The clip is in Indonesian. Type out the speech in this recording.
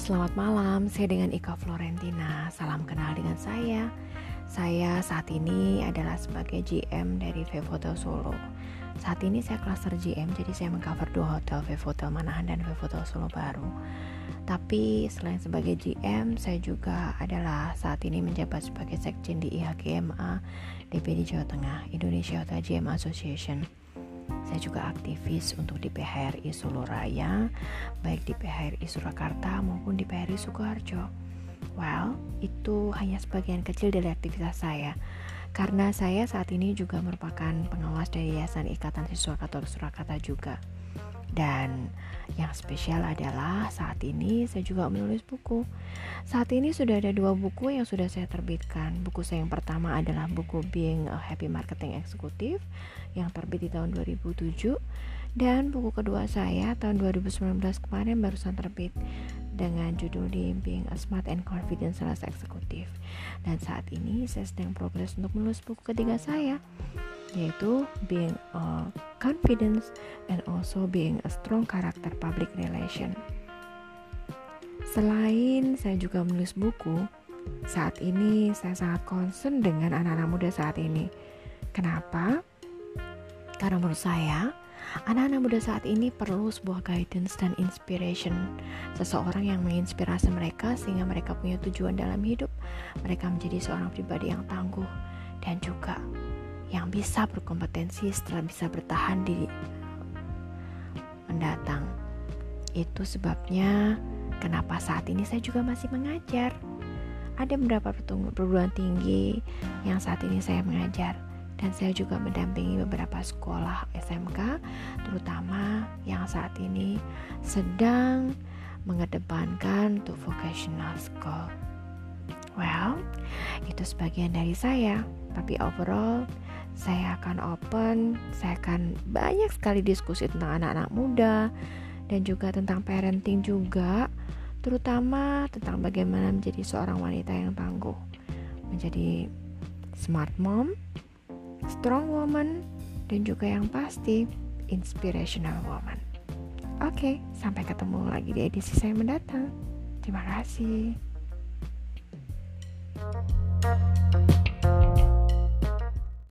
selamat malam. Saya dengan Ika Florentina. Salam kenal dengan saya. Saya saat ini adalah sebagai GM dari Vevotel Solo. Saat ini saya cluster GM, jadi saya mengcover dua hotel Vevotel Manahan dan Vevotel Solo baru. Tapi selain sebagai GM, saya juga adalah saat ini menjabat sebagai sekjen di IHGMA DPD Jawa Tengah, Indonesia Hotel GM Association. Saya juga aktivis untuk di PHRI Solo Raya, baik di PHRI Surakarta maupun di PHRI Sukoharjo. Well, itu hanya sebagian kecil dari aktivitas saya. Karena saya saat ini juga merupakan pengawas dari Yayasan Ikatan Siswa Katolik Surakarta juga. Dan yang spesial adalah saat ini saya juga menulis buku. Saat ini sudah ada dua buku yang sudah saya terbitkan. Buku saya yang pertama adalah buku Being a Happy Marketing Executive yang terbit di tahun 2007 dan buku kedua saya tahun 2019 kemarin barusan terbit dengan judul di Being a Smart and Confident Sales Executive. Dan saat ini saya sedang progres untuk menulis buku ketiga saya yaitu being a confidence and also being a strong character public relation. Selain saya juga menulis buku, saat ini saya sangat concern dengan anak-anak muda saat ini. Kenapa? Karena menurut saya, anak-anak muda saat ini perlu sebuah guidance dan inspiration. Seseorang yang menginspirasi mereka sehingga mereka punya tujuan dalam hidup. Mereka menjadi seorang pribadi yang tangguh dan juga bisa berkompetensi setelah bisa bertahan di mendatang. Itu sebabnya kenapa saat ini saya juga masih mengajar. Ada beberapa perguruan tinggi yang saat ini saya mengajar dan saya juga mendampingi beberapa sekolah SMK terutama yang saat ini sedang mengedepankan untuk vocational school. Well, itu sebagian dari saya, tapi overall saya akan open, saya akan banyak sekali diskusi tentang anak-anak muda dan juga tentang parenting juga, terutama tentang bagaimana menjadi seorang wanita yang tangguh, menjadi smart mom, strong woman, dan juga yang pasti inspirational woman. Oke, sampai ketemu lagi di edisi saya mendatang. Terima kasih.